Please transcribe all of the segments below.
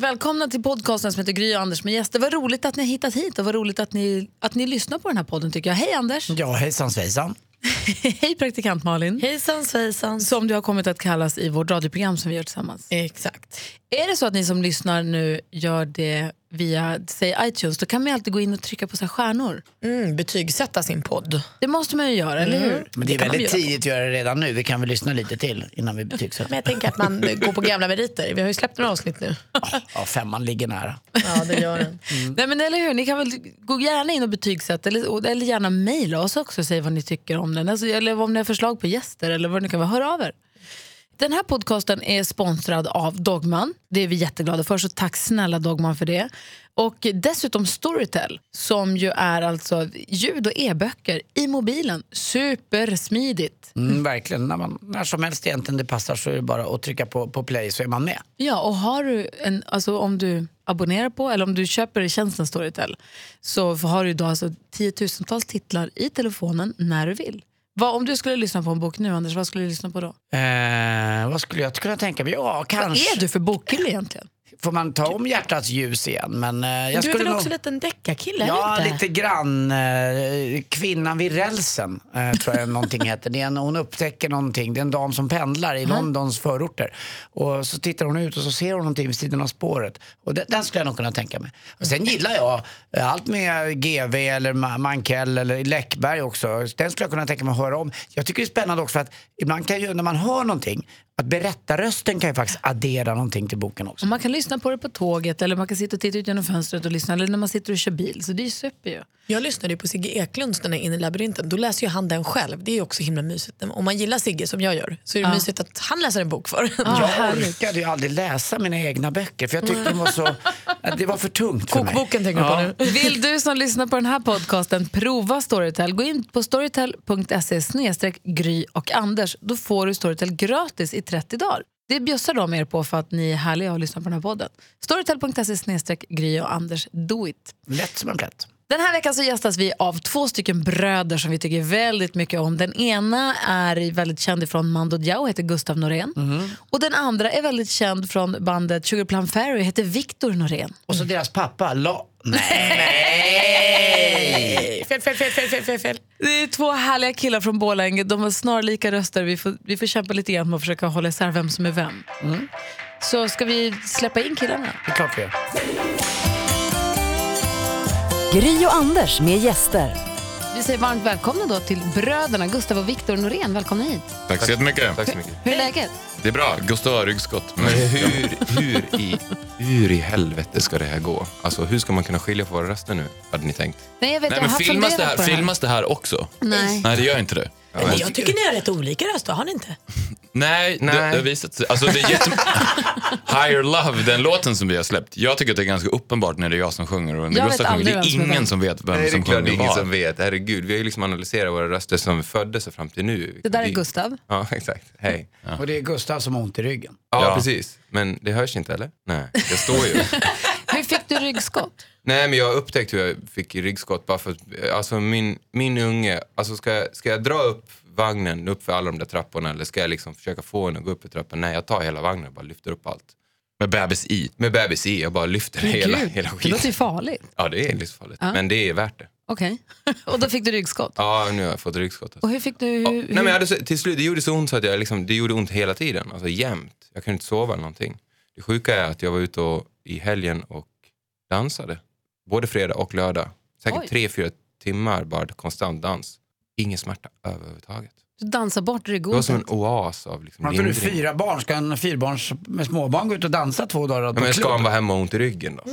Välkomna till podcasten som heter Gry och Anders med gäster. Vad roligt att ni har hittat hit och vad roligt att ni, att ni lyssnar på den här podden tycker jag. Hej Anders! Ja, hejsan svejsan. Hej praktikant Malin! Hejsan svejsan. Som du har kommit att kallas i vårt radioprogram som vi gör tillsammans. Exakt. Är det så att ni som lyssnar nu gör det via säg iTunes, då kan man alltid gå in och trycka på så här stjärnor. Mm, betygsätta sin podd. Det måste man ju göra, eller hur? Men det är kan man väldigt tidigt att göra det redan nu. Vi kan väl lyssna lite till innan vi betygsätter. Men jag tänker att man går på gamla meriter. Vi har ju släppt några avsnitt nu. Ja, femman ligger nära. Ja, det gör den. Nej men eller hur, ni kan väl gå gärna in och betygsätta eller, eller gärna mejla oss också och säga vad ni tycker om den. Alltså, eller om ni har förslag på gäster eller vad det kan vara, hör av er. Den här podcasten är sponsrad av Dogman. Det är vi jätteglada för, så tack snälla Dogman för det. Och dessutom Storytel som ju är alltså ljud och e-böcker i mobilen. Supersmidigt. Mm, verkligen. När, man, när som helst egentligen det passar så är det bara att trycka på, på play så är man med. Ja, och har du en, alltså om du abonnerar på eller om du köper tjänsten Storytel så har du då alltså tiotusentals titlar i telefonen när du vill. Vad, om du skulle lyssna på en bok nu, Anders, vad skulle du lyssna på då? Eh, vad skulle jag kunna tänka mig? Ja, Vad kanske. är du för bokkille egentligen? Får man ta om hjärtats ljus igen? Men eh, jag Du är väl nog... också en liten deckarkille? Ja, inte? lite grann. Eh, Kvinnan vid rälsen, eh, tror jag någonting heter. Det är en, hon upptäcker någonting. Det är en dam som pendlar i Londons förorter. Och så tittar hon ut och så ser hon någonting vid sidan av spåret. Och den, den skulle jag nog kunna tänka mig. Och sen gillar jag eh, allt med GV eller Ma- Mankell eller Läckberg också. Den skulle jag kunna tänka mig att höra om. Jag tycker det är spännande också för att ibland kan ju, när man hör någonting, att berättarrösten kan ju faktiskt addera någonting till boken också. Och man kan lyssna på det på tåget eller man kan sitta och titta ut genom fönstret och lyssna eller när man sitter och kör bil. Så det är ju super ju. Jag lyssnade ju på Sigge Eklunds den här Inne i labyrinten. Då läser ju han den själv. Det är ju också himla mysigt. Om man gillar Sigge som jag gör så är det Ja. mysigt att han läser en bok för. Ja, Jag orkade ju aldrig läsa mina egna böcker för jag tyckte de var så... Det var för tungt för mig. Kokboken tänker du på nu. Vill du som lyssnar på den här podcasten prova Storytel, gå in på storytel.se Gry och Anders. Då får du Storytel gratis i 30 dagar. Det bjussar de er på för att ni är härliga och lyssnar på den här podden. Storytel.se snedstreck Gry och Anders. Do it! Lätt som en plätt. Den här veckan så gästas vi av två stycken bröder som vi tycker väldigt mycket om. Den ena är väldigt känd från Mando Diao, heter Gustav Norén. Och den andra är väldigt känd från bandet Sugar Plum Fairy, heter Victor Norén. Och så deras pappa, La... Nej! Fel, fel, fel, fel, fel, fel, fel. Det är två härliga killar från Borlänge. De har snarlika röster. Vi får, vi får kämpa lite grann med att försöka hålla isär vem som är vem. Så ska vi släppa in killarna? Det är klart vi gör. Gry och Anders med gäster. Vi säger varmt välkomna då till bröderna Gustav och Viktor Norén. Välkomna hit. Tack så jättemycket. Tack så mycket. Hur är läget? Det är bra. Gustav har ryggskott. Men hur, hur, i, hur i helvete ska det här gå? Alltså, hur ska man kunna skilja på våra röster nu, hade ni tänkt? Nej, jag vet, Nej, jag men har filmas det, här, på det här. filmas det här också? Nej. Nej, det gör inte det. Men jag tycker ni har rätt olika röster, har ni inte? Nej, Det, Nej. det har visat sig. Alltså, det är jättem... Higher Love, den låten som vi har släppt. Jag tycker att det är ganska uppenbart när det är jag som sjunger och när Gustav sjunger. Det är ingen som vet vem Nej, det är som klart det sjunger är ingen som vet. Herregud, vi har ju liksom analyserat våra röster som vi föddes och fram till nu. Det där är Vi- Gustav. Ja, exakt. Hej. Ja. Och det är Gustav som har ont i ryggen. Ja. precis. Men det hörs inte, eller? Nej, jag står ju. Hur fick du ryggskott? Nej, men jag upptäckte hur jag fick ryggskott bara för att alltså min, min unge, alltså ska, jag- ska jag dra upp vagnen upp för alla de där trapporna eller ska jag liksom försöka få henne att gå upp i trappan? Nej, jag tar hela vagnen och bara lyfter upp allt. Med bebis i. Med bebis i, jag bara lyfter hela, Gud, hela det låter ju skiten. farligt. Ja, det är livsfarligt. Men det är värt det. Okej. och då fick du ryggskott. Ja, nu har jag fått ryggskott. Alltså. Och hur fick du... Hur, Ja, nej, men jag hade, till slut, det gjorde så ont så att jag liksom, det gjorde ont hela tiden, alltså jämt. Jag kunde inte sova eller någonting. Det sjuka är att jag var ute och, i helgen och dansade. Både fredag och lördag. Säkert Oj. tre, fyra timmar bara konstant dans. Ingen smärta överhuvudtaget. Du dansar bort Det var som en oas av liksom inte du lindring. fyra barn? Ska en fyrbarns med småbarn gå ut och dansa två dagar Ja, på men ska klubb? han vara hemma och ont i ryggen då?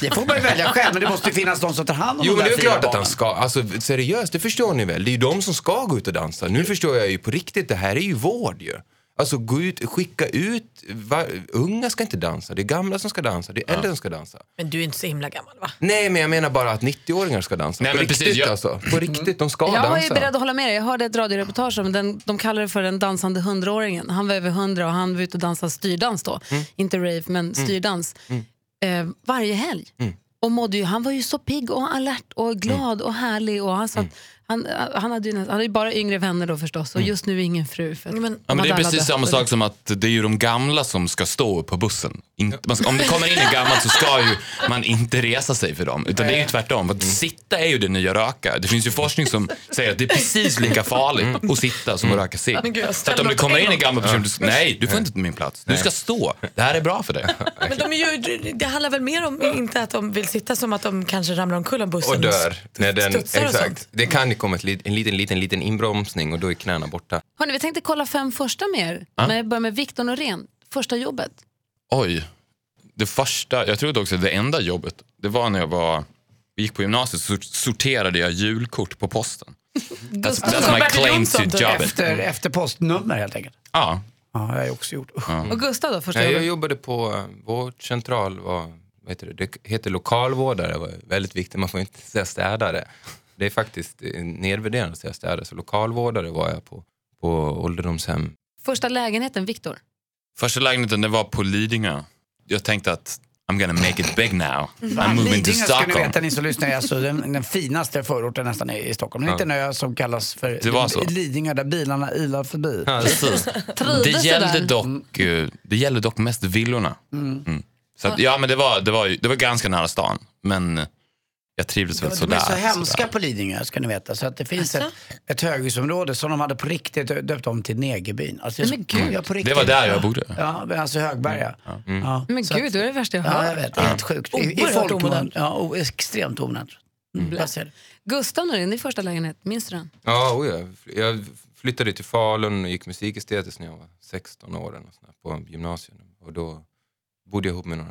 Det får man ju välja själv, men det måste ju finnas de som tar hand om Jo de men det är fyra klart att barnen. han ska. Alltså seriöst, det förstår ni väl? Det är ju de som ska gå ut och dansa. Nu förstår jag ju på riktigt, det här är ju vård ju. Alltså gå ut, skicka ut, va, unga ska inte dansa, det är gamla som ska dansa, det är äldre som ska dansa. Men du är inte så himla gammal va? Nej men jag menar bara att 90-åringar ska dansa. Nej, på men riktigt precis, jag- alltså. På riktigt, de ska Jag dansa. är beredd att hålla med dig. Jag hörde ett radioreportage om den, de kallar det för den dansande hundraåringen. Han var över hundra och han var ute och dansade styrdans då. Mm. Inte rave, men styrdans. Eh, varje helg. Mm. Och mådde ju, han var ju så pigg och alert och glad och härlig. Och han, sa att Han, han, hade ju, han hade ju bara yngre vänner då förstås och just nu ingen fru. För Men- Ja, men det är precis samma sak som att det är ju de gamla som ska stå på bussen. Inte, man ska, om det kommer in en gammal så ska ju man inte resa sig för dem. Utan det är ju tvärtom. För att sitta är ju det nya röka. Det finns ju forskning som säger att det är precis lika farligt att sitta som att röka cigg. Men gud, jag Så att om det kommer in en gammal person, du- nej du får inte ta min plats. Du ska stå. Det här är bra för dig. Men de är ju, det handlar väl mer om inte att de vill sitta som att de kanske ramlar omkull av bussen Och dör. När den, studsar och sånt. exakt. Det kan komma ett, en liten, liten, liten inbromsning och då är knäna borta. Hörrni, vi tänkte kolla fem första med er. Men jag börjar med Viktor Norén. Första jobbet. Oj. Det första, jag trodde också det enda jobbet, det var när jag var, gick på gymnasiet så sorterade jag julkort på posten. That's, that's my claim to job. Efter, efter postnummer helt enkelt. Ja. Ja, det har jag också gjort. Usch. Och Gustav då, första Nej, jag jobbet? jobbade på eh, vårdcentral, var, vad heter det? det heter lokalvårdare, det var väldigt viktigt, man får inte säga städare. Det är faktiskt nedvärderande att säga städare, så lokalvårdare var jag på, på ålderdomshem. Första lägenheten, Viktor. Första lägenheten det var på Lidingö. Jag tänkte att I'm gonna make it big now. I'm moving to Lidingö ska ni Stockholm. veta ni som lyssnar, är alltså den, den finaste förorten nästan i, i Stockholm. En liten ö som kallas för Det var så. Lidingö där bilarna ilar förbi. Trivdes Det gällde, dock, eh, det gällde dock mest villorna. Mm. Så att, ja, men det var, det, var, det var ganska nära stan. Men jag trivdes väl De sådär. är så hemska sådär. på Lidingö ska ni veta. Så att det finns ett, Alltså? ett höghusområde som de hade på riktigt döpt om till Negerbyn. Alltså, men gud. ja, på Det riktigt. var där jag bodde. Ja, alltså Högberga. Ja. Men Så gud, att- det är det värsta jag Ja, hört. jag vet. Det är helt sjukt. I, i folkmun. Ja, extremt omodernt. Mm. jag det. Gustav Norén, din första lägenhet, minns du den? Ja, oh ja. Jag flyttade till Falun och gick musikestetiskt när jag var 16 år eller på gymnasiet. Och då bodde jag ihop med några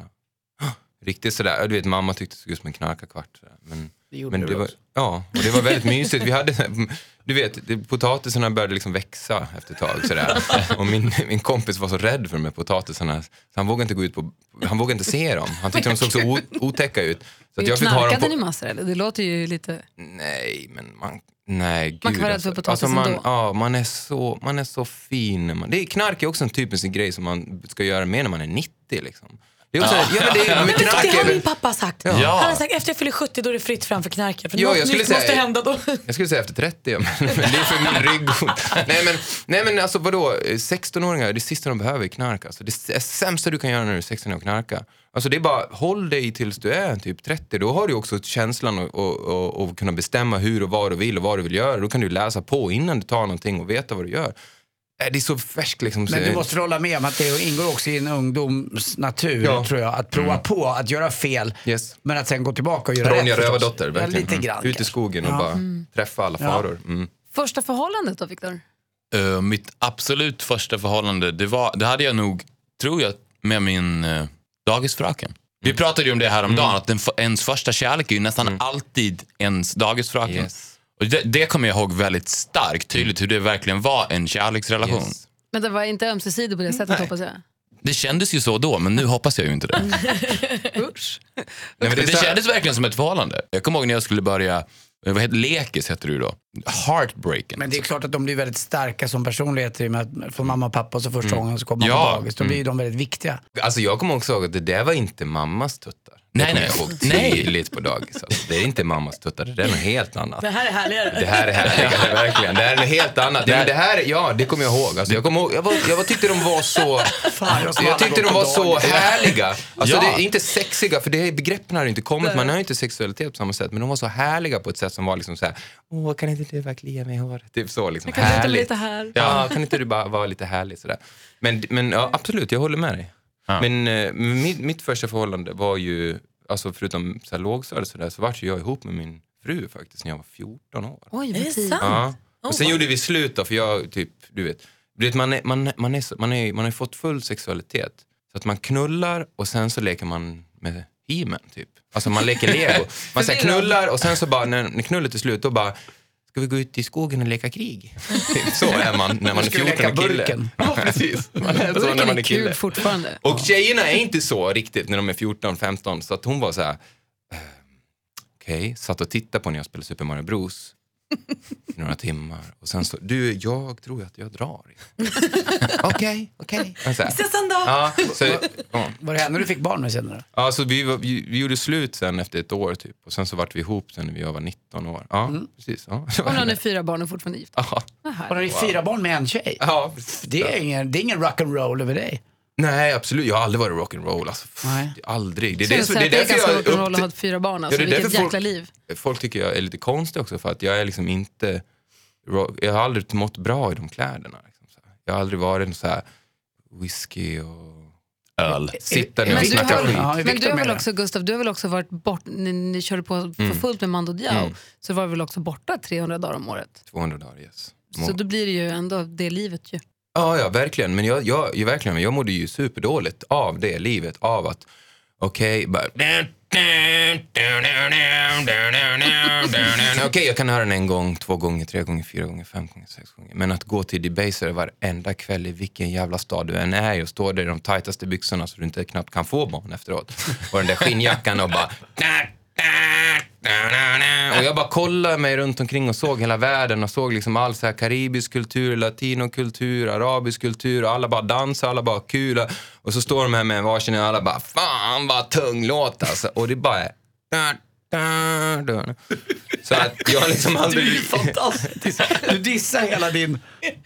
riktigt sådär, du vet mamma tyckte det såg ut som en knarkarkvart. Men, Det gjorde men det var, också. ja, och det var väldigt mysigt. Vi hade, du vet, potatisarna började liksom växa efter ett tag. Sådär. Och min, min kompis var så rädd för de här potatisarna så han vågade inte gå ut på, han vågade inte se dem. Han tyckte de såg så o, otäcka ut. Så att jag fick ha dem på, ni massor eller? Det låter ju lite... Nej, men man... Nej, gud. Man kan vara rädd alltså. för potatis alltså man, ändå. ja, man, är så, man är så fin. Man, det är, knark är också en typisk grej som man ska göra mer när man är 90. Liksom. Det är också, ja. men det är, men knark det är har min pappa sagt. Ja. Han har sagt efter jag fyller 70 då är det fritt fram för knarket. För Ja, något jag skulle nytt säga- måste hända då. jag skulle säga efter 30, men, men det är för min rygghot. Nej men, nej men alltså vadå, 16-åringar, det sista de behöver är knark. Alltså. Det är sämsta du kan göra när du är 16 år och knarka. Alltså det är bara, håll dig tills du är typ 30. Då har du också känslan att och, och, och kunna bestämma hur och vad du vill och vad du vill göra. Då kan du läsa på innan du tar någonting och veta vad du gör. Eh, Det är så färskt liksom. Men du måste hålla med om att det ingår också i en ungdoms natur, Ja. tror jag, att prova på att göra fel, Yes. men att sen gå tillbaka och göra Ronja rätt. förstås. Rövardotter, Ja, verkligen. lite grann. Mm. Ut i skogen och Ja. bara träffa alla Ja. faror. Mm. Första förhållandet då, Viktor? Eh, mitt absolut första förhållande, det, var, det hade jag nog, tror jag, med min uh, dagisfröken. Vi pratade ju om det här om dagen att den, ens första kärlek är ju nästan alltid ens dagisfröken. Yes. Och det, det kommer jag ihåg väldigt starkt, tydligt hur det verkligen var en kärleksrelation. Yes. Men det var inte ömsesidigt på det sättet hoppas jag. Det kändes ju så då, men nu hoppas jag ju inte det. Usch. Nej, men det, det kändes verkligen som ett förhållande. Jag kommer ihåg när jag skulle börja, eh, vad heter Lekis heter det ju då. Heartbreaking. Men det är klart att de blir väldigt starka som personligheter i och med att få mamma och pappa så första gången så kommer man Mm. Ja. på dagis. Då blir ju de väldigt viktiga. Alltså jag kommer också ihåg att det där var inte mammas tuttar. Det Nej, nej. jag ihåg tydligt på dagis. Alltså, det är inte mammas tuttar, det är något helt annat. Det här är härligare. Det här är härligare, verkligen. Det här är något helt annat. Det, det här, ja, det kommer jag ihåg. Alltså, jag, kommer ihåg jag, var, jag var, tyckte de var så... Fan, jag tyckte de var så härliga. Alltså, Ja. det är inte sexiga, för det begreppen har inte kommit. Man har ju inte sexualitet på samma sätt. Men de var så härliga på ett sätt som var liksom så här, åh, kan inte du bara klia mig i håret? Typ så liksom. Kan du inte Härligt. lite här? Ja, kan inte du bara vara lite härlig sådär. Men, men ja, absolut, jag håller med dig. Ja. Men eh, mitt, mitt första förhållande var ju, alltså förutom så här lågstadiet så, där, så var ju jag ihop med min fru faktiskt när jag var 14 år. Oj, vad tid. sant? Ja. Oh, Och sen wow. gjorde vi slut då, för jag typ, du vet, du vet man, är, man, man, är, man, är, man har fått full sexualitet. Så att man knullar och sen så leker man med himen typ. Alltså man leker lego. Man så här, knullar och sen så bara när, när knullet är slut då bara Ska vi gå ut i skogen och leka krig? Så är man när man är Ska vi 14 leka och kille. Ja, precis. Man är så när man är kille. fortfarande. Och tjejerna är inte så riktigt när de är 14-15 så att hon var så här. eh, Okej, satt och tittade på när jag spelade Super Mario Bros. I några timmar. Och sen så, du, jag tror att jag drar. Okej, okej. Och så här. Ses en dag. Ja, så, ja. Var det henne du fick barn med senare? Ja, så vi, var, vi, vi gjorde slut sen efter ett år typ. Och sen så vart vi ihop sen när vi var 19 år. Ja, precis. Ja. Och nu har ni fyra barn och fortfarande gifta. Ja. Har ni fyra barn med en tjej? Ja, Det är ingen, det är ingen rock'n'roll över dig. Nej, absolut. Jag har aldrig varit rock'n'roll. Alltså. Nej. Aldrig. Det är, Det det, som- det är därför ganska jag rock'n'roll att ha fyra barn. Alltså. Ja, det är Vilket jäkla folk- liv. Folk tycker jag är lite konstig också för att jag är liksom inte... Jag har aldrig mått bra i de kläderna. Liksom, så här. Jag har aldrig varit en så här whisky och Öl. sitta ner Men och du, snacka har, skit. Ja, men du har väl också, Gustav, du har väl också varit bort, ni, ni körde på för fullt med Mando Diao, så var du väl också borta 300 dagar om året? 200 dagar, yes. Så då blir det ju ändå det livet ju. Ja, ja, verkligen. Men jag, jag, jag, verkligen, jag mådde ju superdåligt av det livet. Av att, okej, bara... Okej, jag kan höra den en gång, två gånger, tre gånger, fyra gånger, fem gånger, sex gånger. Men att gå till Debaser varenda kväll i vilken jävla stad du än är och stå där i de tajtaste byxorna så du inte knappt kan få barn efteråt. Och den där skinnjackan och bara... Och jag bara kollade mig runt omkring och såg hela världen och såg liksom all så här karibisk kultur, latinokultur, arabisk kultur och alla bara dansar, alla bara kul. Och så står de här med varsin och alla bara fan vad tung låt alltså. Och det bara är... Så att jag liksom aldrig... fantastisk. Du dissar hela din...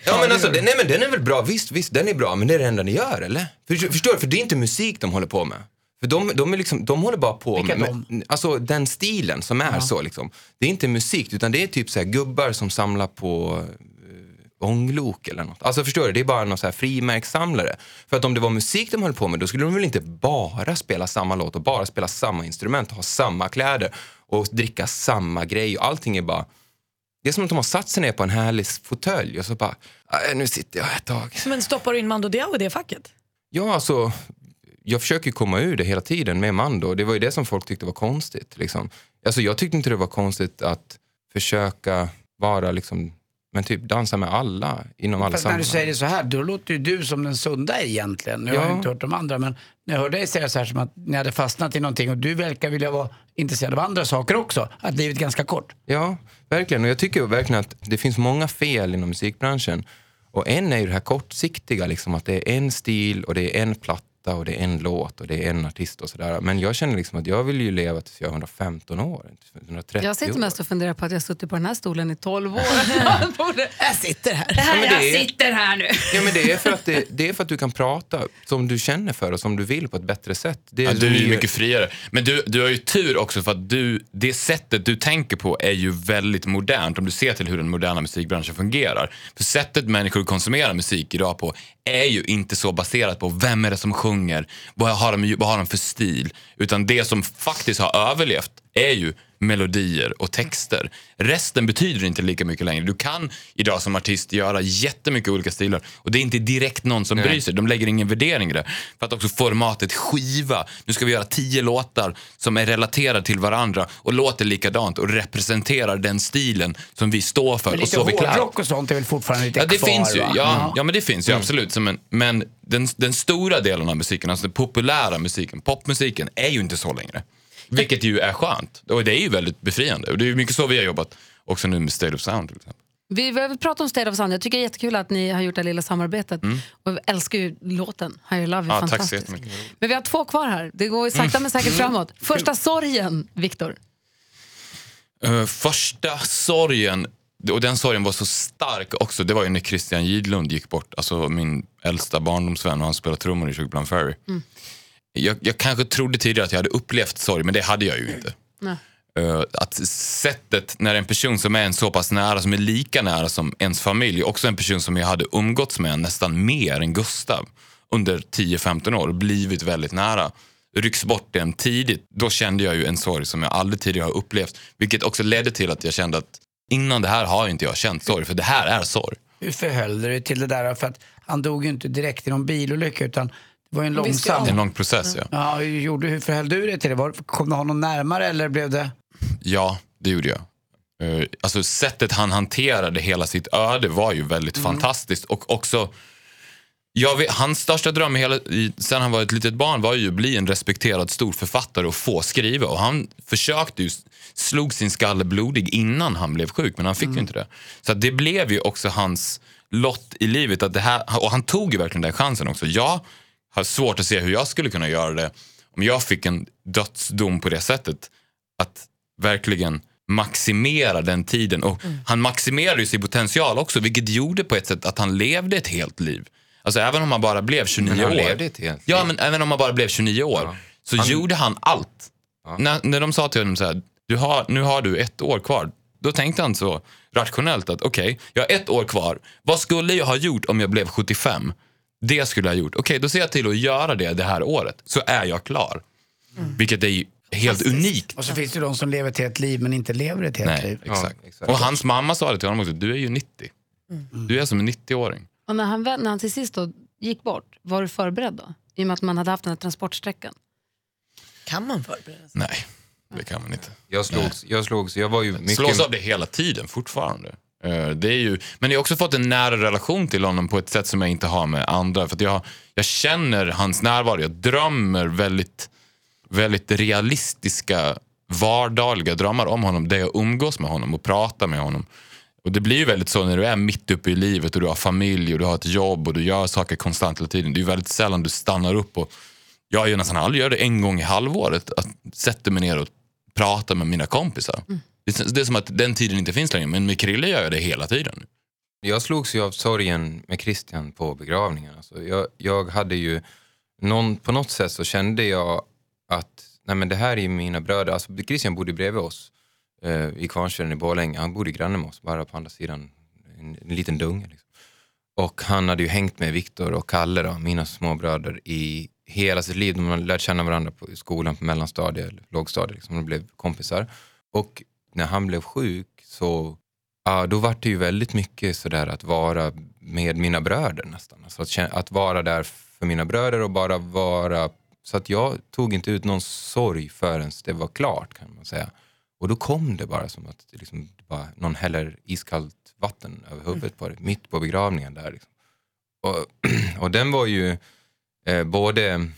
Ja men alltså, den, nej, men den är väl bra, visst, visst den är bra, men det är det enda ni gör eller? För, förstår du? För det är inte musik de håller på med. För de, de, är liksom, de håller bara på Vilka med, med alltså den stilen som är så liksom. Det är inte musik utan det är typ så här gubbar som samlar på eh, ånglok eller något. Alltså förstår du? Det är bara någon så här frimärkssamlare. För att om det var musik de höll på med då skulle de väl inte bara spela samma låt och bara spela samma instrument och ha samma kläder och dricka samma grej och allting är bara det är som att de har satt sig ner på en härlig fåtölj och så bara, "Nej, nu sitter jag ett tag. Men stoppar du in Mando Diao i det facket? Ja, alltså, jag försöker komma ur det hela tiden med Mando. Det var ju det som folk tyckte var konstigt. Liksom. Alltså, jag tyckte inte det var konstigt att försöka vara, liksom, men typ dansa med alla inom alla Fast när du sammanhang. säger det så här, då låter ju du som den sunda egentligen. Nu har Ja. jag inte hört de andra, men när jag hör dig säga så här som att ni hade fastnat i någonting och du verkar vilja vara intresserad av andra saker också. Att livet är ganska kort. Ja, verkligen. Och jag tycker verkligen att det finns många fel inom musikbranschen. Och en är ju det här kortsiktiga, liksom, att det är en stil och det är en platta och det är en låt och det är en artist och sådär. Men jag känner liksom att jag vill ju leva tills jag är 115 år, 130 Jag sitter mest och funderar på att jag har suttit på den här stolen i 12 år. Jag sitter här. Det här, men det är- Jag sitter här nu. Ja, men det, är för att det, det är för att du kan prata som du känner för och som du vill på ett bättre sätt. Det är Ja, du är ju mycket friare. Men du, du har ju tur också för att du, det sättet du tänker på är ju väldigt modernt om du ser till hur den moderna musikbranschen fungerar. För sättet människor konsumerar musik idag på är ju inte så baserat på vem är det som sjunger, vad har de, vad har de för stil. Utan det som faktiskt har överlevt är ju melodier och texter. Resten betyder inte lika mycket längre. Du kan idag som artist göra jättemycket olika stilar och det är inte direkt någon som bryr sig. De lägger ingen värdering i det. För att också formatet skiva, nu ska vi göra tio låtar som är relaterade till varandra och låter likadant och representerar den stilen som vi står för Men och lite så vi hårdrock och sånt är väl fortfarande lite Ja, det kvar finns ju. va? Ja, ja, men det finns ju absolut. Som en, men den, den stora delen av musiken, alltså den populära musiken, popmusiken, är ju inte så längre. Vilket ju är skönt. Och det är ju väldigt befriande. Och det är mycket så vi har jobbat också nu med State of Sound till exempel. Vi har pratat om State of Sound. Jag tycker det är jättekul att ni har gjort det lilla samarbetet. Och jag älskar ju låten. Higher Love är Mm. Ja, fantastisk. Mm. Men vi har två kvar här. Det går sakta men säkert framåt. Första sorgen, Viktor. Uh, första sorgen, och den sorgen var så stark också, det var ju när Christian Gidlund gick bort. Alltså min äldsta barndomsvän och han spelade trummor i Sugarplum Fairy. Jag, jag kanske trodde tidigare att jag hade upplevt sorg, men det hade jag ju inte. Nej. Eh, att sättet när en person som är en så pass nära, som är lika nära som ens familj, också en person som jag hade umgåtts med nästan mer än Gustav under 10-15 år blivit väldigt nära, rycks bort den tidigt, då kände jag ju en sorg som jag aldrig tidigare har upplevt. Vilket också ledde till att jag kände att innan det här har inte jag känt sorg, för det här är sorg. Hur förhöll du dig till det där? För att han dog ju inte direkt i någon bilolycka utan det var en långsam... En lång process, ja. Ja, hur, gjorde, hur förhöll du dig till det? Var, kom du honom närmare eller blev det... Ja, det gjorde jag. Eh, Alltså sättet han hanterade hela sitt öde var ju väldigt fantastiskt och också jag vet, hans största dröm hela, i, sen han var ett litet barn var ju att bli en respekterad stor författare och få skriva. Och han försökte ju, slog sin skalle blodig innan han blev sjuk, men han fick ju inte det. Så att det blev ju också hans lott i livet. Att det här, och han tog ju verkligen den chansen också. Jag har svårt att se hur jag skulle kunna göra det om jag fick en dödsdom på det sättet. Att verkligen maximera den tiden. Och Han maximerade ju sin potential också, vilket gjorde på ett sätt att han levde ett helt liv. Alltså även om han bara blev 29 Men han år. levde ett helt Ja, liv. men även om han bara blev 29 år så gjorde han allt. När, när de sa till honom så här, du har, nu har du ett år kvar. Då tänkte han så rationellt att okej, jag har ett år kvar. Vad skulle jag ha gjort om jag blev 75? Det skulle jag ha gjort. Okej, då ser jag till att göra det det här året. Så är jag klar. Vilket är ju helt unikt. Och så finns det de som lever ett helt liv men inte lever ett helt Nej, liv. exakt. Ja, exakt. Och hans mamma sa det till honom också, du är ju 90. Du är som en 90-åring. Och när han, när han till sist då gick bort, var du förberedd då? I och med att man hade haft den här transportsträckan. Kan man förbereda sig? Nej, det kan man inte. Jag slogs, jag slogs, jag var ju mycket... Slås av det hela tiden fortfarande. Eh, det är ju, men jag har också fått en nära relation till honom på ett sätt som jag inte har med andra. För att jag, jag känner hans närvaro, jag drömmer väldigt, väldigt realistiska vardagliga drömmar om honom där jag umgås med honom och pratar med honom. Och Det blir ju väldigt så när du är mitt uppe i livet och du har familj och du har ett jobb och du gör saker konstant hela tiden. Det är ju väldigt sällan du stannar upp och jag gör nästan aldrig gör det en gång i halvåret. Att sätta mig ner och prata med mina kompisar. Mm det är som att den tiden inte finns längre men med Krille gör jag det hela tiden. Jag slogs ju av sorgen med Christian på begravningen. Alltså jag, jag hade ju, någon, på något sätt så kände jag att nej men det här är mina bröder. Alltså Christian bodde bredvid oss eh, i Kvarnsveden i Borlänge. Han bodde granne med oss, bara på andra sidan, en, en liten dunge. Liksom. Och han hade ju hängt med Viktor och Kalle, då, mina småbröder, i hela sitt liv. De hade lärt känna varandra på i skolan på mellanstadiet, lågstadiet. Liksom. De blev kompisar. Och när han blev sjuk så Ja, då var det ju väldigt mycket sådär att vara med mina bröder nästan. Alltså att, att vara där för mina bröder och bara vara... Så att jag tog inte ut någon sorg förrän det var klart kan man säga. Och då kom det bara som att liksom, bara, någon häller iskallt vatten över huvudet på det, mitt på begravningen där. Liksom. Och, och den var ju eh, både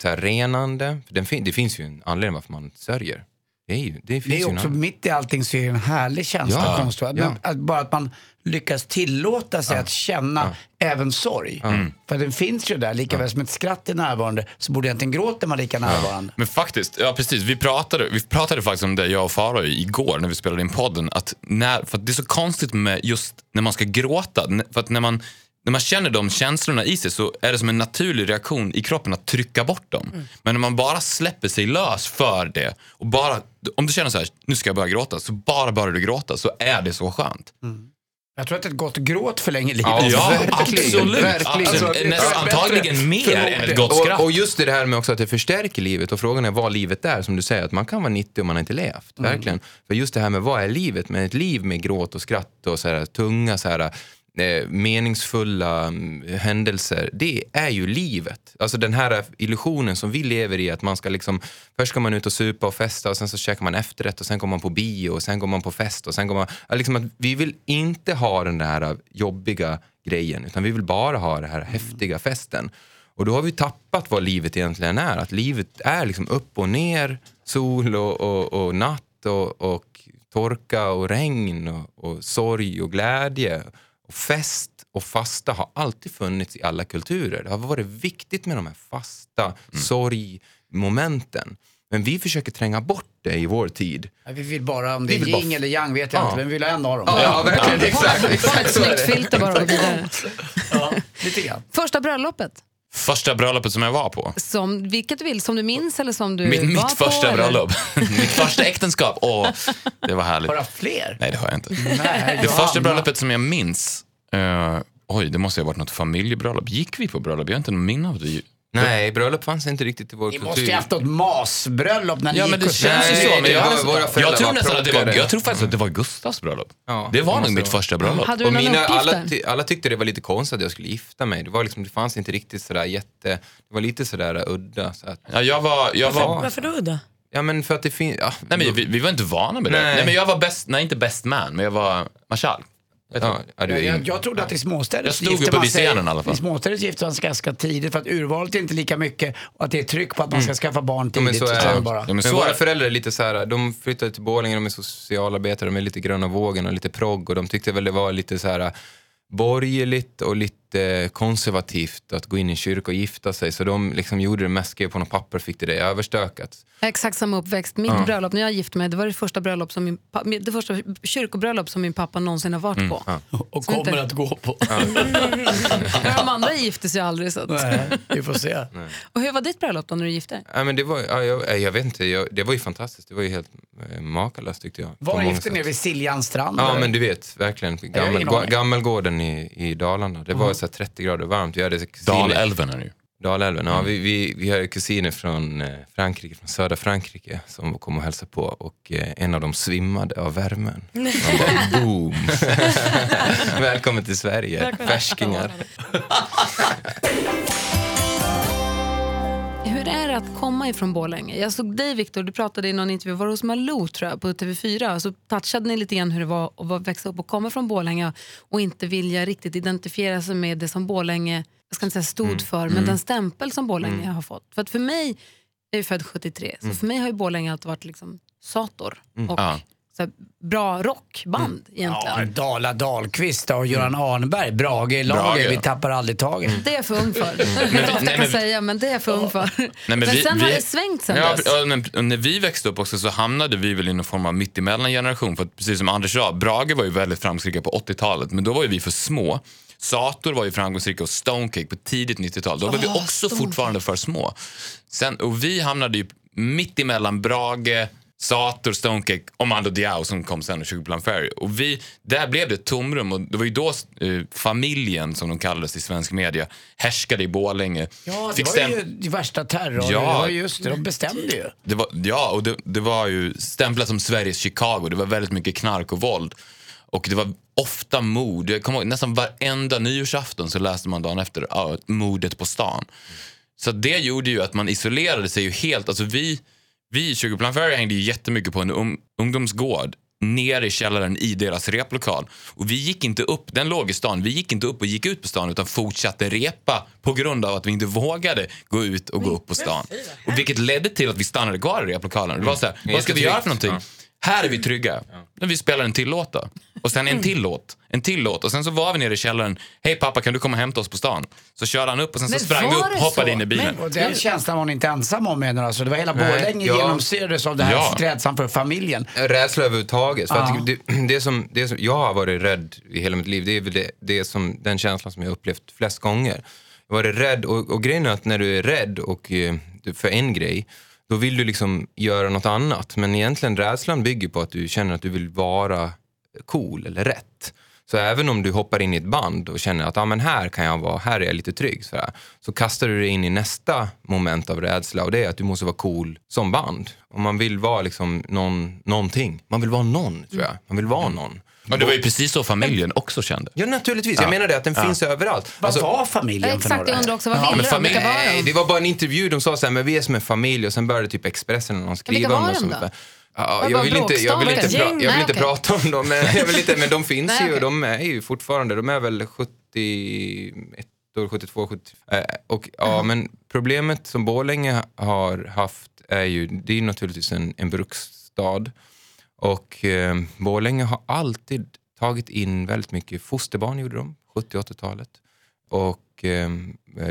så här, renande, för den fin- det finns ju en anledning varför man sörjer. Det, är ju, det, finns Det är också anledning. mitt i allting så är det en härlig känsla. Ja, konstnär. ja. Att bara att man lyckas tillåta sig att känna även sorg. För den finns ju där, lika väl som ett skratt är närvarande så borde egentligen gråten vara lika närvarande. Men faktiskt, ja precis. Vi pratade, vi pratade faktiskt om det, jag och Farao igår när vi spelade in podden. Att när, för att det är så konstigt med just när man ska gråta. För att när man, när man känner de känslorna i sig så är det som en naturlig reaktion i kroppen att trycka bort dem. Men när man bara släpper sig lös för det och bara, om du känner så här, nu ska jag börja gråta, så bara börjar du gråta så är det så skönt. Jag tror att ett gott gråt förlänger livet. Ja, Ja, verkligen, absolut. verkligen. Alltså, Alltså, är antagligen mer än ett gott och, skratt. och just det här med också att det förstärker livet och frågan är vad livet är. Som du säger, att man kan vara 90 om man inte levt. Verkligen. För just det här med vad är livet? Men ett liv med gråt och skratt och så här, tunga så här, meningsfulla mm, händelser, det är ju livet. Alltså den här illusionen som vi lever i, att man ska liksom, först ska man ut och supa och festa och sen så käkar man efterrätt och sen går man på bio och sen går man på fest och sen går man, liksom att vi vill inte ha den där jobbiga grejen utan vi vill bara ha den här häftiga festen. Och då har vi tappat vad livet egentligen är. Att livet är liksom upp och ner, sol och, och, och natt och, och torka och regn och, och sorg och glädje. Och fest och fasta har alltid funnits i alla kulturer. Det har varit viktigt med de här fasta sorgmomenten. Men vi försöker tränga bort det i vår tid. Ja, Vi vill bara, om det Vi är yin eller yang vet jag Ja. inte, men vi vill ha en av dem. Ja, verkligen. Exakt, Ha exakt ett snyggt det. filter bara och gå vidare. Ja, lite grann. Första bröllopet, Första bröllopet som jag var på. som, vilket du vill, som du minns eller som du Mitt, var mitt på, första eller? bröllop. mitt första äktenskap. Åh, det var härligt. Har du haft fler? Nej, det har jag inte. Nej, Det första bröllopet som jag minns, eh, oj, det måste ha varit något familjebröllop. Gick vi på bröllop? Jag har inte någon minne av det. Nej, bröllop fanns inte riktigt i vår Ni kultur. måste ju haft något masbröllop när ni Ja, gick men det och känns ju så. Men jag, nästan- våra föräldrar jag tror var nästan att det var, proggare. jag tror faktiskt att det var Gustavs bröllop. Ja, det var nog måste mitt vara. första bröllop. Hade du Och någon mina, uppgift alla, där? ty- alla tyckte det var lite konstigt att jag skulle gifta mig. Det, var liksom, det fanns inte riktigt sådär jätte... Det var lite sådär udda. Så att, Ja, jag var, jag var, Varför då? då? ja men för att det finns... Ja, nej, men vi, vi var inte vana med det. Nej. Nej. men jag var best, nej inte best man, men jag var marskalk. Ja, ja, du Jag, jag trodde att i småstäder så gifter man sig- i. I småstäder gifter man sig ganska tidigt för att urvalet är inte lika mycket och att det är tryck på att man ska skaffa barn Ja, men tidigt. så är det. bara. Ja, men Men så våra är- föräldrar är lite så här, de flyttade till Borlänge, de är socialarbetare, de är lite gröna vågen och lite progg och de tyckte väl det var lite så här borgerligt och lite konservativt att gå in i en kyrka och gifta sig. Så de liksom gjorde det mest, skrev på något papper fick det det överstökat. Exakt samma uppväxt. Mitt bröllop när jag gifte mig, det var det första, bröllop som min, pa- det första kyrkobröllop som min pappa någonsin har varit på. Och Så inte- kommer att gå på. De andra gifte sig aldrig. Så att. Nej, vi får se. Och hur var ditt bröllop då när du gifte dig? Ja, men det, var, ja, jag, jag vet inte, jag, det var ju fantastiskt. Det var ju helt eh, makalöst tyckte jag. Var gifte ni vid Siljans strand? Ja eller? men du vet, verkligen. Gammel, gammelgården i, i Dalarna. Det var så här 30 grader varmt. Vi hade kusiner, Dalälven är det ju. Dalälven. Ja, vi, vi, vi har kusiner från eh, Frankrike, från södra Frankrike som kom och hälsade på och eh, en av dem svimmade av värmen. Man bara boom! Välkommen till Sverige, färskingar. Hur är det att komma ifrån Borlänge? Jag såg dig Viktor, du pratade i någon intervju, var det hos Malou tror jag, på TV4, så touchade ni lite grann hur det var att växa upp och komma från Borlänge och inte vilja riktigt identifiera sig med det som Borlänge, jag ska inte säga stod för, men den stämpel som Borlänge har fått. För att för mig, jag är född 73, så för mig har ju Borlänge alltid varit liksom Sator och Ja. Så här, bra rockband egentligen. Ja, Dala Dahlqvist och Göran Arnberg, Brage-laget. Brage. Vi tappar aldrig taget. Det är jag för ung för. Inte ofta jag nej, kan men- säga, men det är jag för ung för. men men vi- sen har vi- det svängt sen Ja, dess. ja, men när vi växte upp också så hamnade vi väl i någon form av mittemellan generation. För att precis som Anders sa, Brage var ju väldigt framgångsrika på 80-talet, men då var ju vi för små. Sator var ju framgångsrika och Stonecake på tidigt 90-tal. Då var vi också fortfarande för små. Sen, och vi hamnade ju mitt emellan Brage, Sator, Stonecake och Mando Diao som kom sen och 20 Plan Ferry. Och vi, där blev det ett tomrum och det var ju då eh, familjen, som de kallades i svensk media, härskade i Borlänge. Ja, det Fick var stäm- ju det värsta terror. Ja. Det var just det, de bestämde ju. det var, ja, och det, det var ju stämplat som Sveriges Chicago. Det var väldigt mycket knark och våld. Och det var ofta mord. Jag kommer ihåg, nästan varenda nyårsafton så läste man dagen efter ja, mordet på stan. Så det gjorde ju att man isolerade sig ju helt. Alltså vi, vi i 20 Plan Ferry hängde ju jättemycket på en um, ungdomsgård nere i källaren i deras replokal. Och vi gick inte upp, den låg i stan, vi gick inte upp och gick ut på stan utan fortsatte repa på grund av att vi inte vågade gå ut och gå upp på stan. Och vilket ledde till att vi stannade kvar i replokalen. Det var så här, vad ska vi göra för någonting? Här är vi trygga. När vi spelar en till låt då. Och sen en till låt. En till låt. Och sen så var vi nere i källaren. Hej pappa, kan du komma och hämta oss på stan? Så körde han upp och sen så Men sprang vi var upp, det hoppade så? in i bilen. Och den känslan var ni inte ensam om menar alltså. Det var hela Nej, Borlänge ja. genomsyrades av det här Ja. rädslan för familjen. Rädsla överhuvudtaget. För Ja. att det, det, som, det som jag har varit rädd i hela mitt liv, det är väl det, det som, den känslan som jag har upplevt flest gånger. Jag har varit rädd och, och grejen är att när du är rädd och, eh, för en grej, då vill du liksom göra något annat. Men egentligen rädslan bygger på att du känner att du vill vara cool eller rätt. Så även om du hoppar in i ett band och känner att ah, men här kan jag vara, här är jag lite trygg, så, här, så kastar du dig in i nästa moment av rädsla och det är att du måste vara cool som band. Om man vill vara liksom någon, någonting. Man vill vara någon, tror jag. Man vill vara någon. Och det var ju precis så familjen också kände. Ja, naturligtvis. Jag menar det, att den finns överallt. Vad Alltså, var familjen för Exakt, några? jag undrar också, vad Ja, ville men de? familj- Vilka var Nej, de? det var bara en intervju. De sa så här, men vi är som en familj och sen började typ Expressen och någon skriva vilka var om det. de som- då? Ja, Var jag det vill bara inte, jag vill inte, bråkstake? pra- jag vill Nej, inte okej. prata om dem, men, jag vill inte, men de finns Nej, ju och okej. de är ju fortfarande, de är väl 71 år, 72, 70. Eh, och, ja, men problemet som Borlänge har haft är ju, det är ju naturligtvis en, en bruksstad. Och eh, Borlänge har alltid tagit in väldigt mycket fosterbarn, gjorde de, 70 80-talet. Och eh,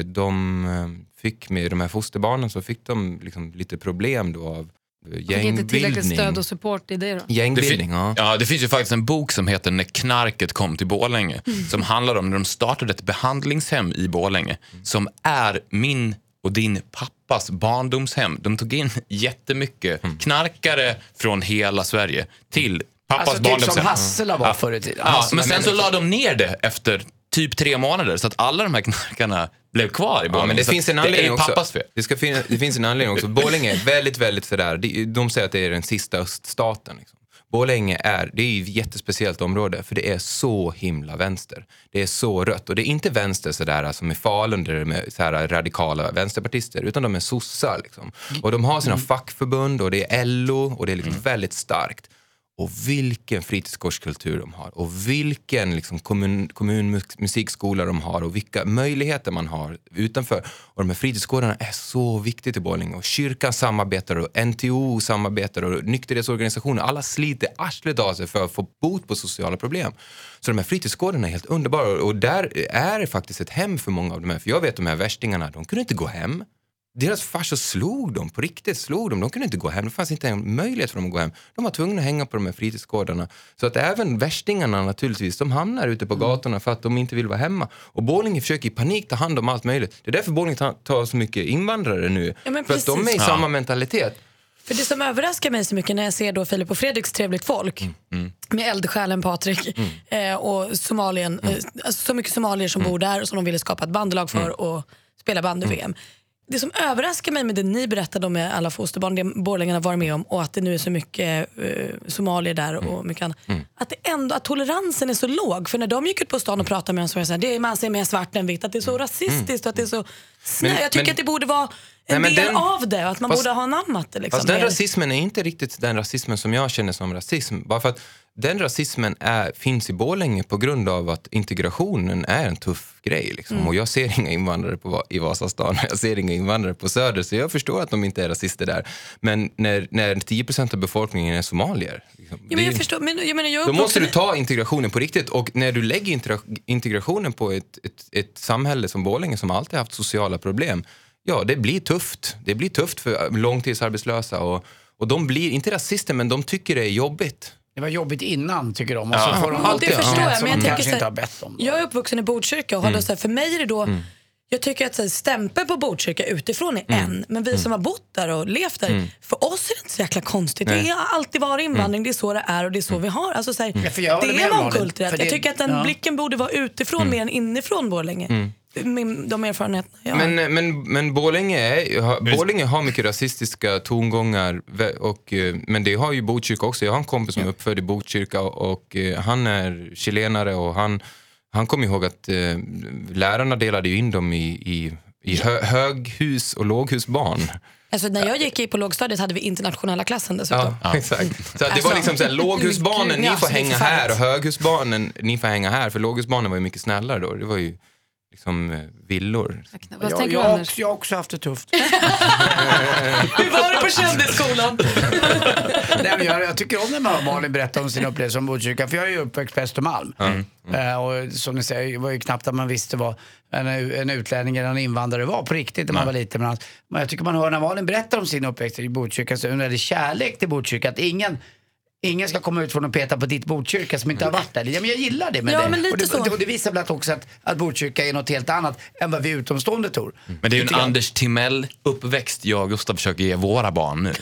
de eh, fick med de här fosterbarnen så fick de liksom lite problem då av eh, Fick inte tillräckligt gängbildning. stöd och support i det då? Det, Gängbildning, fin- ja. ja, det finns ju faktiskt en bok som heter När knarket kom till Borlänge. Som handlar om när de startade ett behandlingshem i Borlänge. Som är min och din pappas barndomshem. De tog in jättemycket knarkare från hela Sverige till pappas Alltså typ som barndomshem. Hassela var förr i tiden. Ja, men sen så la de ner det efter typ tre månader så att alla de här knarkarna blev kvar i Borlänge. Ja, men det Så finns en anledning det pappas fel. Det, ska finna, det finns en anledning också. Borlänge är väldigt, väldigt sådär, de säger att det är den sista öststaten. Liksom. Borlänge är, det är ett jättespeciellt område för det är så himla vänster. Det är så rött och det är inte vänster sådär som i Falun där de är sådär radikala vänsterpartister utan de är sossar. Liksom. Och de har sina fackförbund och det är LO och det är liksom väldigt starkt och vilken fritidsgårdskultur de har och vilken liksom, kommun, kommunmusikskola de har och vilka möjligheter man har utanför. Och de här fritidsgårdarna är så viktiga i Borlänge och kyrkan samarbetar och NTO samarbetar och nykterhetsorganisationer. Alla sliter arslet av sig för att få bot på sociala problem. Så de här fritidsgårdarna är helt underbara och där är det faktiskt ett hem för många av de här. För jag vet de här värstingarna, de kunde inte gå hem. Deras farsor slog dem, på riktigt slog dem. De kunde inte gå hem, det fanns inte en möjlighet för dem att gå hem. De var tvungna att hänga på de här fritidsgårdarna. Så att även värstingarna naturligtvis, de hamnar ute på gatorna för att de inte vill vara hemma. Och Borlänge försöker i panik ta hand om allt möjligt. Det är därför Borlänge tar, så mycket invandrare nu. Ja, men för att de är i samma mentalitet. För det som överraskar mig så mycket när jag ser då Filip och Fredriks trevligt folk med eldsjälen Patrik eh, och Somalien, eh, alltså så mycket somalier som bor där och som de ville skapa ett bandelag för och spela bandy-VM. Det som överraskar mig med det ni berättade om alla fosterbarn, det Borlänge har varit med om och att det nu är så mycket eh, somalier där och mycket annat. Att, det ändå, att toleransen är så låg. För när de gick ut på stan och pratade med oss så var det så här, det är, man ser mer svart än vitt. Att det är så rasistiskt och att det är så snö. Men- Jag tycker men- att det borde vara en Nej, del den- av det och att man fast- borde ha anammat det. Liksom, Fast den rasismen är inte riktigt den rasismen som jag känner som rasism. Bara för att den rasismen är, finns i Borlänge på grund av att integrationen är en tuff grej. Liksom. Mm. Och jag ser inga invandrare på, i Vasastan, jag ser inga invandrare på Söder, så jag förstår att de inte är rasister där. Men när, när 10% av befolkningen är somalier, liksom, Ja, det men är- jag förstår, men, jag menar, jag är då måste du ta integrationen på riktigt. Och när du lägger integra- integrationen på ett, ett, ett samhälle som Borlänge som alltid haft sociala problem, ja det blir tufft. Det blir tufft för långtidsarbetslösa och, och de blir, inte rasister, men de tycker det är jobbigt. Det var jobbigt innan tycker de och så får de Ja, alltid det förstår jag, men jag tänker så här-. Jag är uppvuxen i Botkyrka och Mm. så här, för mig är det då Jag tycker att stämpeln på Botkyrka utifrån är Mm. en, men vi som har bott där och levt där, för oss är det inte så jäkla konstigt. Det har alltid varit invandring, det är så det är och det är så vi har. Alltså, så här, Ja, för jag håller det är mångkulturellt. Jag tycker att den ja. blicken borde vara utifrån mer än inifrån Borlänge. Min, de erfarenheterna jag har. Men, men, men Borlänge, är, har, Borlänge har mycket rasistiska tongångar, och, eh, men det har ju Botkyrka också. Jag har en kompis som är uppfödd i Botkyrka och, och eh, han är chilenare och han, han kommer ihåg att eh, lärarna delade ju in dem i, i, i hö, höghus och låghusbarn. Alltså, när jag gick i på lågstadiet hade vi internationella klassen dessutom. Ja, exakt. Så det Alltså, var liksom såhär, låghusbarnen ni får hänga här och höghusbarnen ni får hänga här. För låghusbarnen var ju mycket snällare då. Det var ju liksom eh, villor. Vad Jag, tänker jag, du har Anders? också, jag har också haft det tufft. Hur var det på kändisskolan? Nej, men jag, jag tycker om när man- Malin berättar om sin upplevelse som Botkyrka, för jag är ju uppväxt på Östermalm. Eh, och som ni säger, det var ju knappt att man visste vad en, en utlänning eller en invandrare var på riktigt när man var liten. Men, men jag tycker man hör när Malin berättar om sin uppväxt i Botkyrka, så är det kärlek till Botkyrka. Att ingen Ingen ska komma ut från och peta på ditt Botkyrka som inte har varit där. Ja, men jag gillar det med Ja, det. men lite och det, så. och det visar väl också att, att Botkyrka är något helt annat än vad vi utomstående tror. Men det är ju en jag. Anders Timell-uppväxt jag och Gustav försöker ge våra barn nu.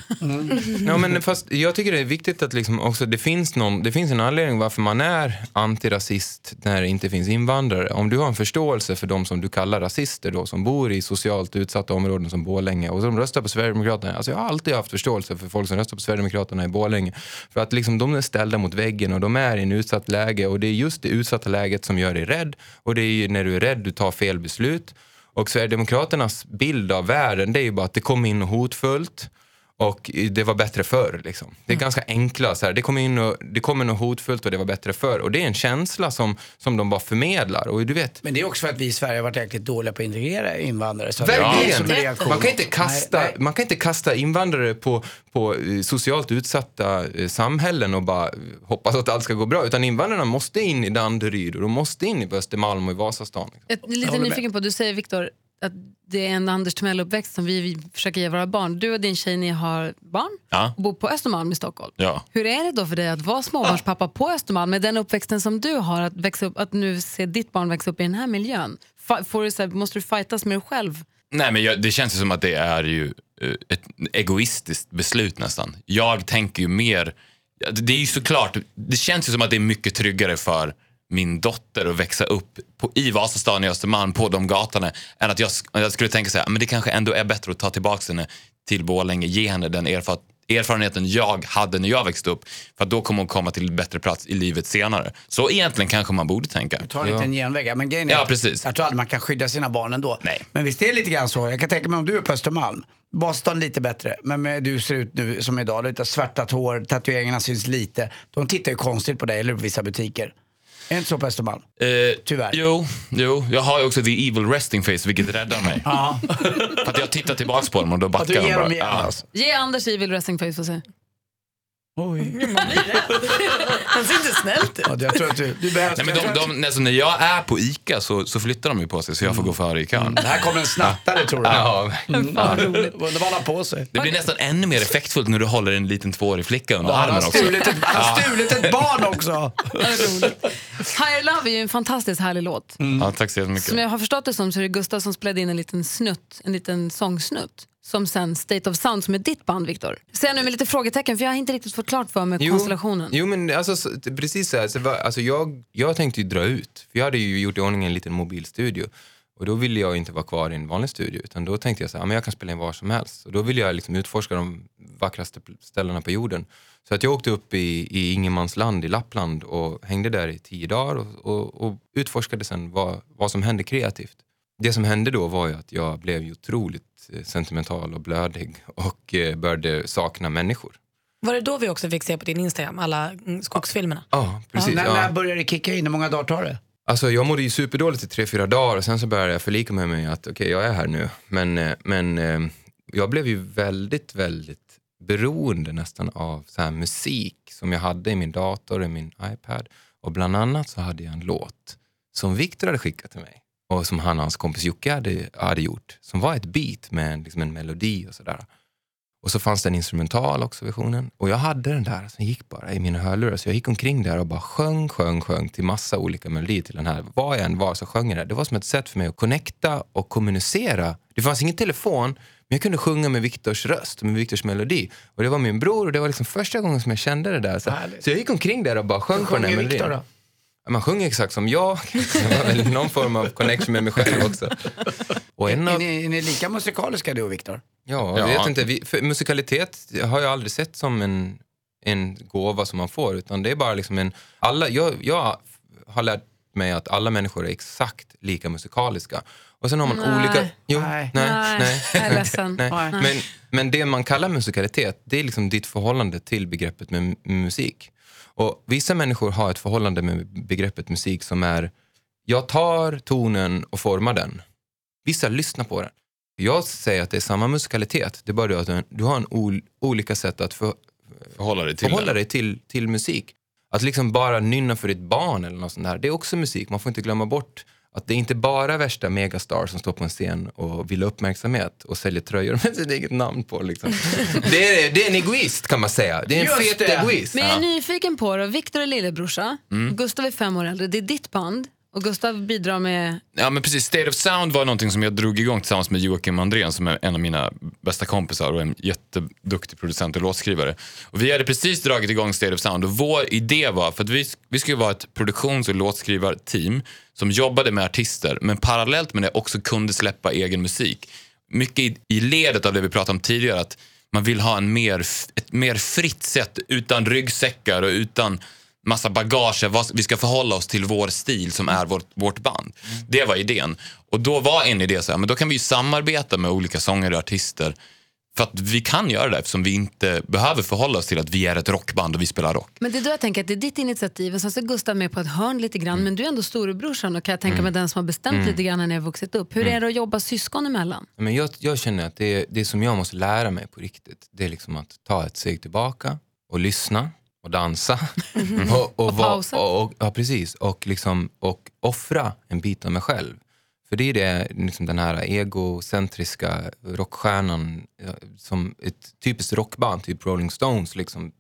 Ja, men fast jag tycker det är viktigt att liksom också, det, finns någon, det finns en anledning varför man är antirasist när det inte finns invandrare. Om du har en förståelse för de som du kallar rasister då, som bor i socialt utsatta områden som Borlänge och som röstar på Sverigedemokraterna. Alltså jag har alltid haft förståelse för folk som röstar på Sverigedemokraterna i Borlänge. För att liksom, de är ställda mot väggen och de är i en utsatt läge. Och det är just det utsatta läget som gör dig rädd. Och det är ju när du är rädd du tar fel beslut. Och Sverigedemokraternas bild av världen det är ju bara att det kommer in hotfullt och det var bättre förr. Liksom. Det är ganska enkla, så här, det, kommer in och, det kommer något hotfullt och det var bättre förr. Och det är en känsla som, som de bara förmedlar. Och du vet, Men det är också för att vi i Sverige har varit jäkligt dåliga på att integrera invandrare. Så att det är Verkligen! Man kan, inte kasta, Nej, nej. man kan inte kasta invandrare på, på eh, socialt utsatta eh, samhällen och bara eh, hoppas att allt ska gå bra. Utan invandrarna måste in i Danderyd och de måste in i Östermalm och i Vasastan. Liksom. Jag är lite nyfiken på, du säger Viktor att det är en Anders Timell-uppväxt som vi, vi försöker ge våra barn. Du och din tjej ni har barn Ja. och bor på Östermalm i Stockholm. Ja. Hur är det då för dig att vara småbarnspappa på Östermalm med den uppväxten som du har, att, växa upp, att nu se ditt barn växa upp i den här miljön? Fa- Får du, så här, måste du fightas med dig själv? Nej, men jag, det känns ju som att det är ju eh, ett egoistiskt beslut nästan. Jag tänker ju mer... det är ju såklart, det känns ju som att det är mycket tryggare för min dotter att växa upp på, i Vasastan i Östermalm på de gatorna än att jag, jag skulle tänka så här, men det kanske ändå är bättre att ta tillbaka henne till Borlänge, ge henne den erfar, erfarenheten jag hade när jag växte upp. För att då kommer hon komma till en bättre plats i livet senare. Så egentligen kanske man borde tänka. Ta en liten genväg. Ja, Men grejen är Ja, precis. Jag tror aldrig man kan skydda sina barn ändå. Nej. Men visst är det lite grann så. Jag kan tänka mig om du är på Östermalm. Boston lite bättre, men med, du ser ut nu som idag. Lite svärtat hår, tatueringarna syns lite. De tittar ju konstigt på dig, eller på vissa butiker. Är inte så på Östermalm? Eh, Tyvärr. Jo, jo, jag har ju också the evil resting face vilket räddar mig. Ja. För att jag tittar tillbaka på dem och då backar du de ger bara. dem igen Ja. alltså. Ge Anders evil resting face och se. Oj. Han ser inte snällt ut. Ja, jag tror att du, du. Nej, men de, de, alltså, när jag är på ICA så, så flyttar de ju på sig så jag får gå före i kön. Det här kommer en snattare tror du. Ja, Mm. Ja, Undrar vad han har på sig. Det blir nästan ännu mer effektfullt när du håller en liten tvåårig flicka under Ja, han, armen också. stulit ett, han har stulit ett barn också. Higher Love är ju en fantastiskt härlig låt. Ja, tack så jättemycket. Som jag har förstått det som så är det Gustav som spelade in en liten snutt, en liten sångsnutt. Som sen State of Sound som är ditt band Viktor. Säg nu med lite frågetecken för jag har inte riktigt fått klart för mig konstellationen. Jo, men alltså, så, precis så här. Så, var- alltså, jag, jag tänkte ju dra ut. För jag hade ju gjort i ordning en liten mobilstudio. Och då ville jag inte vara kvar i en vanlig studio. Utan då tänkte jag så här, men jag kan spela in var som helst. Och då ville jag liksom utforska de vackraste ställena på jorden. Så att jag åkte upp i, i ingenmansland i Lappland och hängde där i tio dagar och, och, och utforskade sen vad, vad som hände kreativt. Det som hände då var ju att jag blev otroligt eh, sentimental och blödig och eh, började sakna människor. Var det då vi också fick se på din Instagram, alla mm, skogsfilmerna? Ja, precis. När, ja. när börjar det kicka in? Hur många dagar tar det? Alltså jag mådde ju superdåligt i tre, fyra dagar och sen så började jag förlika mig med att okej, jag är här nu. Men, eh, men jag blev ju väldigt, väldigt beroende nästan av så här musik som jag hade i min dator och i min iPad. Och bland annat så hade jag en låt som Victor hade skickat till mig och som han och hans kompis Jocke hade, hade gjort. Som var ett beat med en, liksom en melodi och sådär. Och så fanns det en instrumental också, versionen. Och jag hade den där som gick bara i mina hörlurar. Så jag gick omkring där och bara sjöng, sjöng, sjöng till massa olika melodier till den här. Var jag än var så sjöng jag det. Det var som ett sätt för mig att connecta och kommunicera. Det fanns ingen telefon, men jag kunde sjunga med Viktors röst, med Viktors melodi. Och det var min bror och det var liksom första gången som jag kände det där. Så, så jag gick omkring där och bara sjöng på den här melodin. Viktor då? Man sjunger exakt som jag. Det var väl någon form av connection med mig själv också. Och en Är av, ni, är ni lika musikaliska du och Viktor? Ja, jag Ja. vet inte. Vi, för musikalitet har jag aldrig sett som en, en gåva som man får. Utan det är bara liksom en... Alla, jag, jag har lärt mig att alla människor är exakt lika musikaliska. Och sen har man Nej. olika... Jo, Nej. nej, Nej, nej. jag är ledsen. nej. Nej. Men, men det man kallar musikalitet, det är liksom ditt förhållande till begreppet med mu- musik. Och vissa människor har ett förhållande med begreppet musik som är, jag tar tonen och formar den. Vissa lyssnar på den. Jag säger att det är samma musikalitet, det är bara det att du- har en ol, olika sätt att för, Förhålla dig till förhålla dig till, till musik. Att liksom bara nynna för ditt barn eller något sånt där, det är också musik. Man får inte glömma bort att det är inte bara värsta megastar som står på en scen och vill ha uppmärksamhet och säljer tröjor med sitt eget namn på. Liksom. Det, är, det är en egoist kan man säga. Det är en Just fet det. egoist. Men jag är nyfiken på det. Viktor är lillebrorsa, Gustav är fem år äldre. Det är ditt band och Gustav bidrar med... Ja men precis, State of Sound var någonting som jag drog igång tillsammans med Joakim Andrén som är en av mina bästa kompisar och en jätteduktig producent och låtskrivare. Och vi hade precis dragit igång State of Sound och vår idé var, för att vi, vi skulle vara ett produktions och låtskrivarteam som jobbade med artister men parallellt med det också kunde släppa egen musik. Mycket i, i ledet av det vi pratade om tidigare, att man vill ha en mer, ett mer fritt sätt utan ryggsäckar och utan massa bagage, vad, vi ska förhålla oss till vår stil som är vårt, vårt band. Det var idén. Och då var en idé så här, men då kan vi ju samarbeta med olika sångare och artister för att vi kan göra det eftersom vi inte behöver förhålla oss till att vi är ett rockband och vi spelar rock. Men det är då jag tänker att det är ditt initiativ och sen så är Gustav med på ett hörn lite grann Mm. men du är ändå storebrorsan och kan jag tänka mig den som har bestämt lite grann när ni har vuxit upp. Hur är det att jobba syskon emellan? Men jag, jag känner att det, det som jag måste lära mig på riktigt, det är liksom att ta ett steg tillbaka och lyssna och dansa. och, och, vara- pausa. och, och, ja, precis. Och, liksom, och offra en bit av mig själv. För det är det, liksom den här egocentriska rockstjärnan som ett typiskt rockband, typ Rolling Stones, liksom,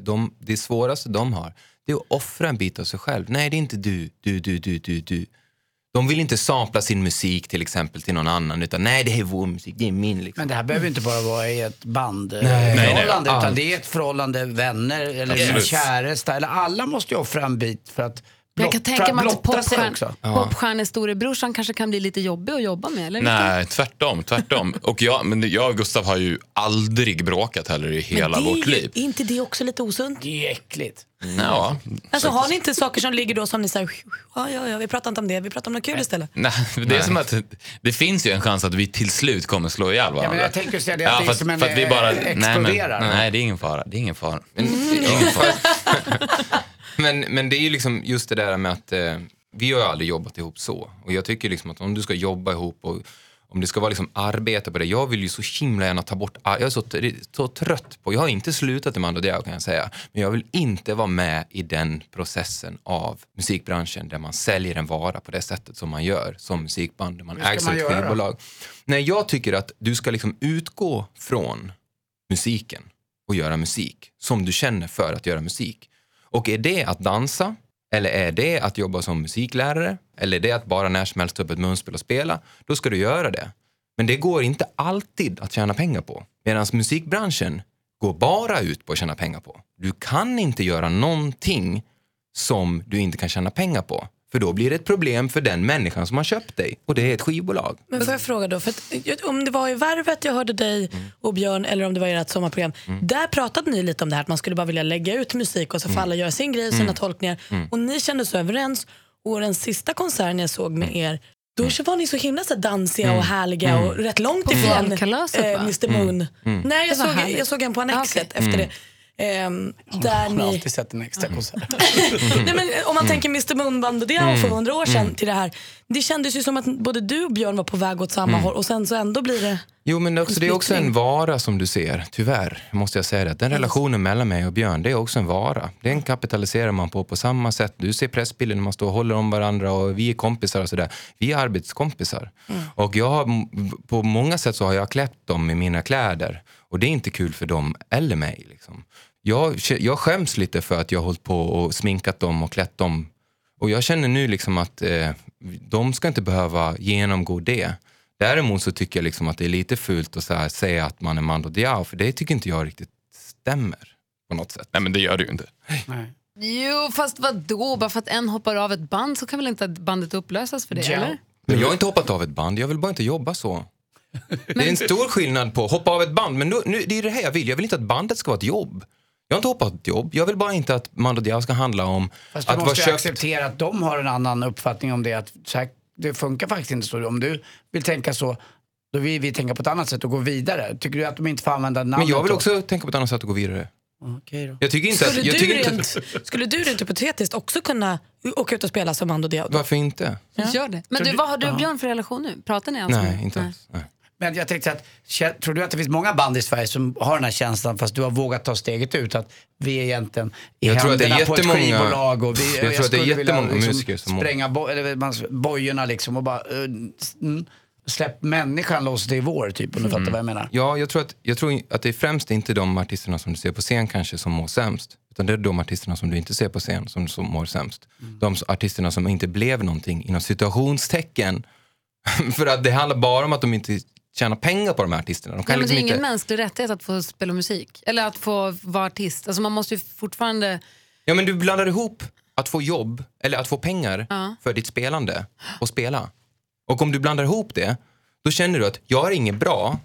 de, det svåraste de har, det är att offra en bit av sig själv. Nej, det är inte du, du, du, du, du, du. De vill inte sampla sin musik till exempel till någon annan, utan nej, det här är vår musik, det är min. Liksom. Men det här behöver inte bara vara i ett nej. bandförhållande, utan Allt. det är ett förhållande vänner eller Absolut. käresta. Eller alla måste ju offra en bit för att Jag kan tänka mig att popstjärn, popstjärnestorebrorsan kanske kan bli lite jobbig att jobba med. Eller? Nej, tvärtom. tvärtom. Och jag, men jag och Gustav har ju aldrig bråkat heller i hela Men det är vårt liv. Är inte det också lite osunt? Det är äckligt. Ja. Alltså har ni inte saker som ligger då som ni säger, ja, ja, ja, vi pratar inte om det, vi pratar om något kul istället. Nej, det är som att det finns ju en chans att vi till slut kommer slå ihjäl varandra. men jag tänkte säga det, att det är som en, för att vi bara, eh, nej, men, exploderar. nej, det är ingen fara. Det är ingen fara. Men, Ingen fara. men, men det är ju liksom just det där med att eh, vi har ju aldrig jobbat ihop så. Och jag tycker liksom att om du ska jobba ihop och om det ska vara liksom arbete på det. Jag vill ju så himla gärna ta bort, jag är så, så trött på, jag har inte slutat i Mando Diao kan jag säga, men jag vill inte vara med i den processen av musikbranschen där man säljer en vara på det sättet som man gör som musikband, där man ägs av ett skivbolag. Nej, jag tycker att du ska liksom utgå från musiken och göra musik som du känner för att göra musik. Och är det att dansa? Eller är det att jobba som musiklärare? Eller är det att bara när som helst ta upp ett munspel och spela? Då ska du göra det. Men det går inte alltid att tjäna pengar på. Medan musikbranschen går bara ut på att tjäna pengar på. Du kan inte göra någonting som du inte kan tjäna pengar på. För då blir det ett problem för den människan som har köpt dig. Och det är ett skivbolag. Men får jag fråga då, för att, om det var i Värvet jag hörde dig och Björn eller om det var i ert sommarprogram. Där pratade ni lite om det här att man skulle bara vilja lägga ut musik och så får alla göra sin grej, sina tolkningar. Och ni kände så överens. Och den sista konserten jag såg med er, då var ni så himla så dansiga och härliga och rätt långt ifrån va? eh, Mr Moon. Nej, jag såg, härligt. jag såg en på Annexet Ah, okej. efter det. Ehm, där Hon har ni... alltid sett en extra konsert. Nej, men om man tänker Mr Moonband och det mm. för hundra år sedan till det här. Det kändes ju som att både du och Björn var på väg åt samma håll och sen så ändå blir det... Jo, men också, det är också en vara som du ser, tyvärr måste jag säga det. Den relationen mellan mig och Björn, det är också en vara. Den kapitaliserar man på på samma sätt. Du ser pressbilden när man står och håller om varandra och vi är kompisar och sådär. Vi är arbetskompisar. Och jag har, på många sätt så har jag klätt dem i mina kläder. Och det är inte kul för dem eller mig. Liksom. Jag, jag skäms lite för att jag har hållit på och sminkat dem och klätt dem. Och jag känner nu liksom att eh, de ska inte behöva genomgå det. Däremot så tycker jag liksom att det är lite fult att så här säga att man är Mando Diao, för det tycker inte jag riktigt stämmer på något sätt. Nej, men det gör du ju inte. Nej. Jo, fast vad då? Bara för att en hoppar av ett band så kan väl inte bandet upplösas för det? Ja. eller? Men jag har inte hoppat av ett band, jag vill bara inte jobba så. Det är en stor skillnad på att hoppa av ett band, men nu, nu, det är det här jag vill. Jag vill inte att bandet ska vara ett jobb. Jag har inte hoppat ett jobb, jag vill bara inte att Mando Diao ska handla om Fast du att vara måste ju köpt. acceptera att de har en annan uppfattning om det. Att så här, det funkar faktiskt inte så. Om du vill tänka så, då vill vi tänka på ett annat sätt och gå vidare. Tycker du att de inte får använda namnet Men jag vill då? också tänka på ett annat sätt och gå vidare. Okej då. Jag tycker inte att... Skulle, Jag du tycker inte rent, att, skulle du rent hypotetiskt också kunna åka ut och spela som Mando Diao? varför inte? Gör det. Men du, vad har du och Björn för relation nu? Pratar ni alltså? Nej, inte alls. Nej. Men jag tänkte att, tror du att det finns många band i Sverige som har den här känslan fast du har vågat ta steget ut? Att vi är egentligen i Jag händerna på ett skivbolag och vi, jag tror att det är jättemånga musiker som spränga bo, eller, bojorna liksom och bara mm, släpp människan loss, det är vår typ om du Mm. fattar vad jag menar. Ja, jag tror, att, jag tror att det är främst inte de artisterna som du ser på scen kanske som mår sämst. Utan det är de artisterna som du inte ser på scen som, som mår sämst. De artisterna som inte blev någonting inom situationstecken. För att det handlar bara om att de inte tjänar pengar på de här artisterna. De kan Nej, men det är liksom ingen inte... mänsklig rättighet att få spela musik. Eller att få vara artist. Alltså man måste ju fortfarande... Ja, men du blandar ihop att få jobb eller att få pengar Ja. för ditt spelande och spela. Och om du blandar ihop det, då känner du att jag är inget bra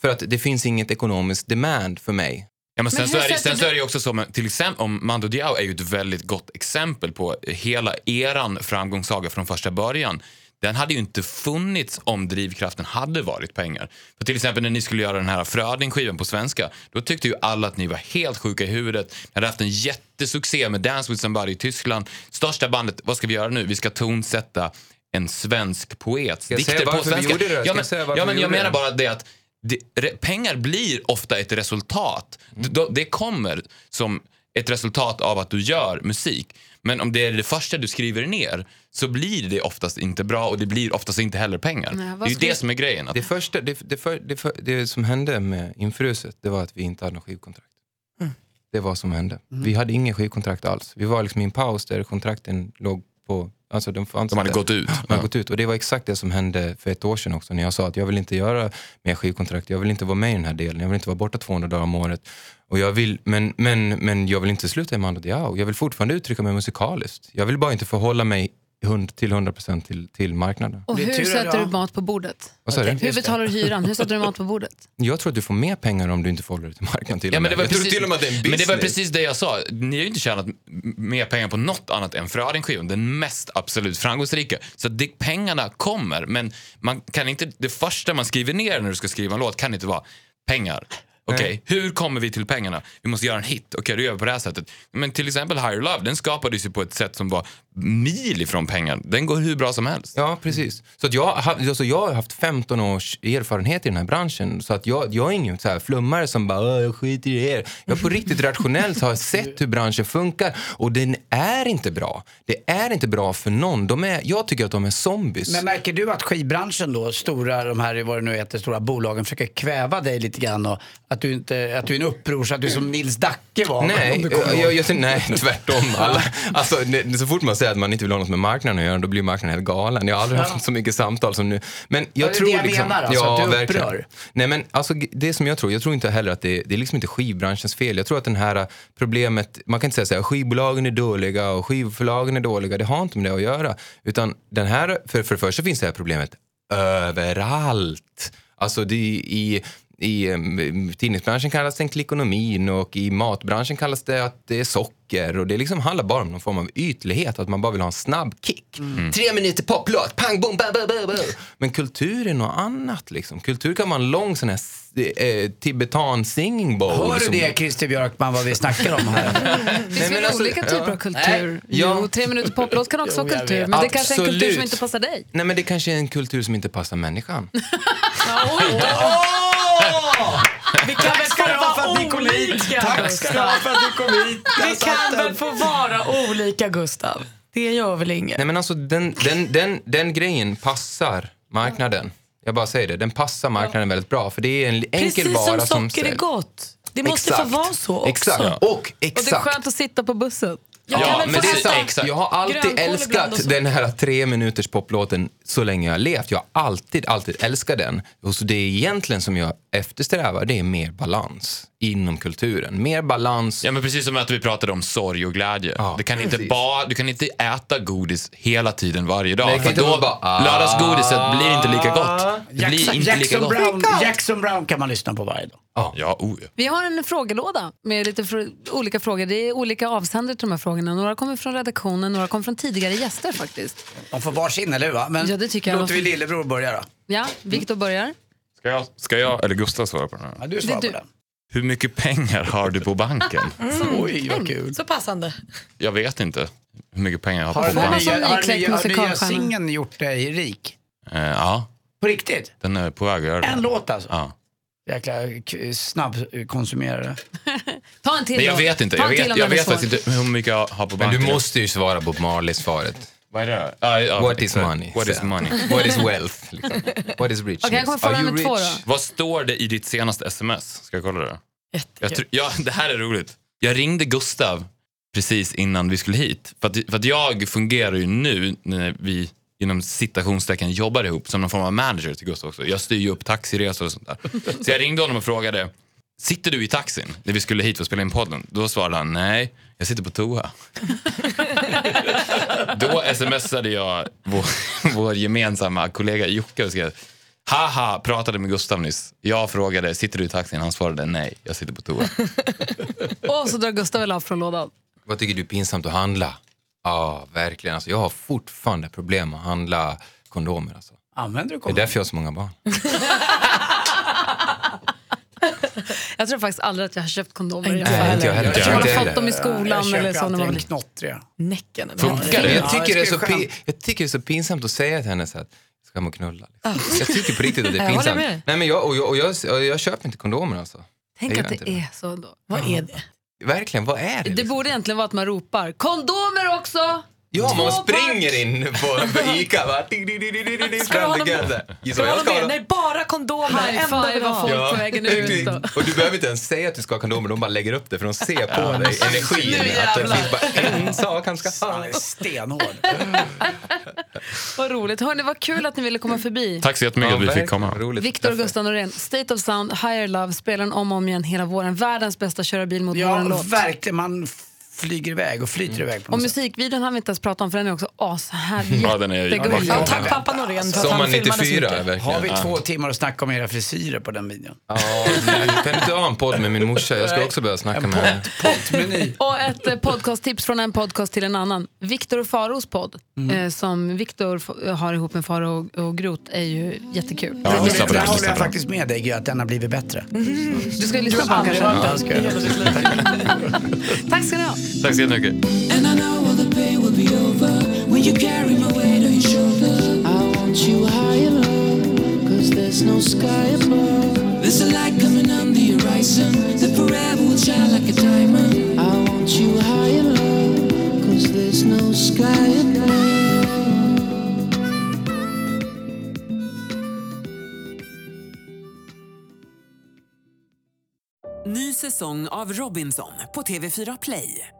för att det finns inget ekonomiskt demand för mig. Ja, men sen, Men så är, det, sen du- så är det ju också så, till exempel om Mando Diao är ju ett väldigt gott exempel på hela eran framgångssaga från första början. Den hade ju inte funnits om drivkraften hade varit pengar. För till exempel när ni skulle göra den här Fröding-skivan på svenska, då tyckte ju alla att ni var helt sjuka i huvudet. Ni hade haft en jättesuccé med Dance with somebody i Tyskland. Största bandet, vad ska vi göra nu? Vi ska tonsätta en svensk poets dikter på svenska. Ja, men, ja, men jag menar bara det att det, pengar blir ofta ett resultat. Det, det kommer som ett resultat av att du gör musik. Men om det är det första du skriver ner så blir det oftast inte bra och det blir oftast inte heller pengar. Nej, det är ju det som är grejen. Att, Det, första, det, det, för, det, för, det som hände med Infruset, det var att vi inte hade någon skivkontrakt. Det var vad som hände. Vi hade ingen skivkontrakt alls. Vi var liksom i en paus där kontrakten låg på... Alltså de, fanns de hade gått ut. De hade gått ut. Och det var exakt det som hände för ett år sedan också när jag sa att jag vill inte göra mer skivkontrakt. Jag vill inte vara med i den här delen. Jag vill inte vara borta 200 dagar om året. Och jag vill, men, men, men jag vill inte sluta i Mando Diao. Jag vill fortfarande uttrycka mig musikaliskt. Jag vill bara inte förhålla mig till 100% till, till marknaden. Och hur sätter du mat på bordet? Hur betalar du hyran? Hur sätter du mat på bordet? Jag tror att du får mer pengar om du inte förhåller dig till marknaden till Ja, men det var jag tror precis, till och med att det är en men det var precis det jag sa. Ni har ju inte tjänat mer pengar på något annat än Frödingskivan. Den mest absolut framgångsrika. Så det, pengarna kommer, men man kan inte, det första man skriver ner när du ska skriva en låt kan inte vara pengar. Okej, hur kommer vi till pengarna? Vi måste göra en hit. Okej, då gör vi på det här sättet. Men till exempel Higher Love, den skapades ju på ett sätt som var mil ifrån pengar. Den går hur bra som helst. Ja, precis. Så att jag, har- alltså jag har haft 15 års erfarenhet i den här branschen. Så att jag, jag är ingen så här flummare som bara "Åh, jag skiter i er. Jag på riktigt rationellt har sett hur branschen funkar och den är inte bra. Det är inte bra för någon. De är, jag tycker att de är zombies. Men märker du att skivbranschen då, stora, de här vad det nu heter, stora bolagen försöker kväva dig lite grann och att du, inte, att du är en upprors, att du är som Nils Dacke var? Nej, kommer jag, jag, jag, nej, tvärtom. Alla, alltså, det, så fort man säger att man inte vill ha något med marknaden att göra, då blir marknaden helt galen. Jag har aldrig haft så mycket samtal som nu. Men jag Ja, det är tror det jag liksom, menar, alltså, att du verkligen. upprör. Nej, men alltså, det som jag tror, jag tror inte heller att det, det är liksom inte skivbranschens fel. Jag tror att den här problemet, man kan inte säga så här, skivbolagen är dåliga och skivförlagen är dåliga. Det har inte med det att göra. Utan den här, för, för det första finns det här problemet överallt. Alltså det är i i tidningsbranschen kallas den klickonomin och i matbranschen kallas det att det är socker. Och det liksom handlar bara om någon form av ytlighet, att man bara vill ha en snabb kick. Mm. Tre minuter poplåt, pang, bom, ba, ba, ba, ba. Men kultur är något annat. Liksom. Kultur kan vara en lång sån här eh, tibetan singing bowl. Hör du som- det Christer Björkman, vad vi snackar om här? Det finns väl alltså, olika typer ja. av kultur? Nej. Ja. Jo, tre minuter poplåt kan också vara kultur, men det kanske är en kultur som inte passar dig. Nej, men det kanske är en kultur som inte passar människan. Vi kan väl få vara olika? Tack ska du ha för att du kom hit. Vi kan väl få vara olika, Gustav? Det gör väl inget? Nej men alltså den, den, den, den grejen passar marknaden. Jag bara säger det, den passar marknaden väldigt bra för det är en enkel Precis vara som som socker är gott. Det måste få vara så också. Exakt. Och Och det är exakt. skönt att sitta på bussen. Jag Ja, men det är sant. Jag har alltid älskat den här tre minuters poplåten så länge jag har levt. Jag har alltid, alltid älskat den. Och så det är egentligen som jag eftersträvar, det är mer balans inom kulturen. Mer balans. Ja, men precis som att vi pratade om sorg och glädje. Ja, det kan inte bara, du kan inte äta godis hela tiden varje dag. Nej, för inte då, bara, ah. lördagsgodiset blir inte lika gott. Det blir Jackson, inte lika Jackson, gott. Brown, Jackson Brown kan man lyssna på varje dag. Ja, oh, ja. Vi har en frågelåda med lite fr- olika frågor. Det är olika avsändare till de här frågorna. Några kommer från redaktionen, några kommer från tidigare gäster faktiskt. De får varsin, eller hur? Va? Men Ja, det tycker jag. låter vi lillebror börja då. Ja, Viktor börjar. Ska, jag, ska jag eller Gustav svara på den här? Ja, du svarar på den. Hur mycket pengar har du på banken? Oj, vad kul. Så passande. Jag vet inte hur mycket pengar jag har Har på banken. nya, har den nya, nya singeln gjort dig rik? Eh, ja, På riktigt? den är på väg att göra det. En låt alltså? Ja. Jäkla snabbkonsumerare. Ta en till Men jag då. vet inte. Ta Jag en till vet, om jag den är vet svår. faktiskt inte hur mycket jag har på Men banken. du måste ju svara Bob Marley-svaret. Vad är det? Ja, What is exakt. money? What is Så. money? What is wealth? Liksom. What is richness? Okej, jag kommer fråga Are you två rich? då. Vad står det i ditt senaste sms? Ska jag kolla det? Jag Jättekul. tror, ja, det här är roligt. Jag ringde Gustav precis innan vi skulle hit. För att, för att jag fungerar ju nu när vi inom citationstecken jobbar ihop som någon form av manager till Gustav också. Jag styr ju upp taxiresor och sånt där. Så jag ringde honom och frågade, sitter du i taxin när vi skulle hit för att spela in podden? Då svarade han, nej, jag sitter på toa. Då smsade jag vår, vår gemensamma kollega Jocke och skrev, haha, pratade med Gustav nyss. Jag frågade, sitter du i taxin? Han svarade, nej, jag sitter på toa. Och så drar Gustav väl av från lådan. Vad tycker du är pinsamt att handla? Ja, verkligen. Alltså, jag har fortfarande problem att handla kondomer. Alltså. Använder du Det är därför jag har så många barn. Jag tror faktiskt aldrig att jag har köpt kondomer Nej, affären. inte jag heller. Jag jag har fått dem i skolan eller så. När man var liten. Näcken. Funkar det? Jag, tycker det är så det jag tycker det är så pinsamt att säga till henne så att jag ska hem och knulla. Liksom. Jag tycker på riktigt att det är Jag pinsamt. Nej, men jag, och jag, och jag, och jag köper inte kondomer alltså. Tänk Jag att det inte det. är så då. Vad är det? Verkligen, vad är det? Det liksom? borde egentligen vara att man ropar kondomer också! Ja, man Två springer in på, Ica va? Ska jag med? Nej, bara kondomer. High Enda five vill ha. av folk. på vägen ut då. Och du behöver inte ens säga att du ska ha kondomer, de bara lägger upp det för de ser på dig energin. Nu att det finns bara en sak han ska ha. stenhård. Vad roligt. Hörni, vad kul att ni ville komma förbi. Tack så jättemycket att vi fick komma. Roligt. Viktor och Gustav Norén, State of Sound, Higher Love, spelar om och om igen hela våren. Världens bästa köra bil mot Ja, våren-låt. verkligen. Man flyger iväg och flyter iväg på Och musikvideon har vi inte ens pratat om för den är också ashärlig. Ja, den är Jättegullig. Ja, tack pappa Norén för att Sommar han filmade så 94, mycket. verkligen. Har vi två timmar att snacka om era frisyrer på den videon? Ja, du kan inte ha en podd med min morsa? Jag ska också börja snacka med henne. Och ett eh, podcasttips från en podcast till en annan. Viktor och Faros podd, Mm. eh, som Viktor har ihop med Faro och, och Grot, är ju jättekul. Ja, Där den. håller jag faktiskt med dig, att den har blivit bättre. Du ska lyssna på den kanske? Jag det. Tack ska ni ha. Tack så jättemycket. And I know all the pain will be over when you carry my weight on your shoulder. I want you higher, love, cause there's no sky above. There's a light coming on the horizon that forever will shine like a diamond. I want you higher, love, cause there's no sky above. Ny säsong av Robinson på TV4 Play.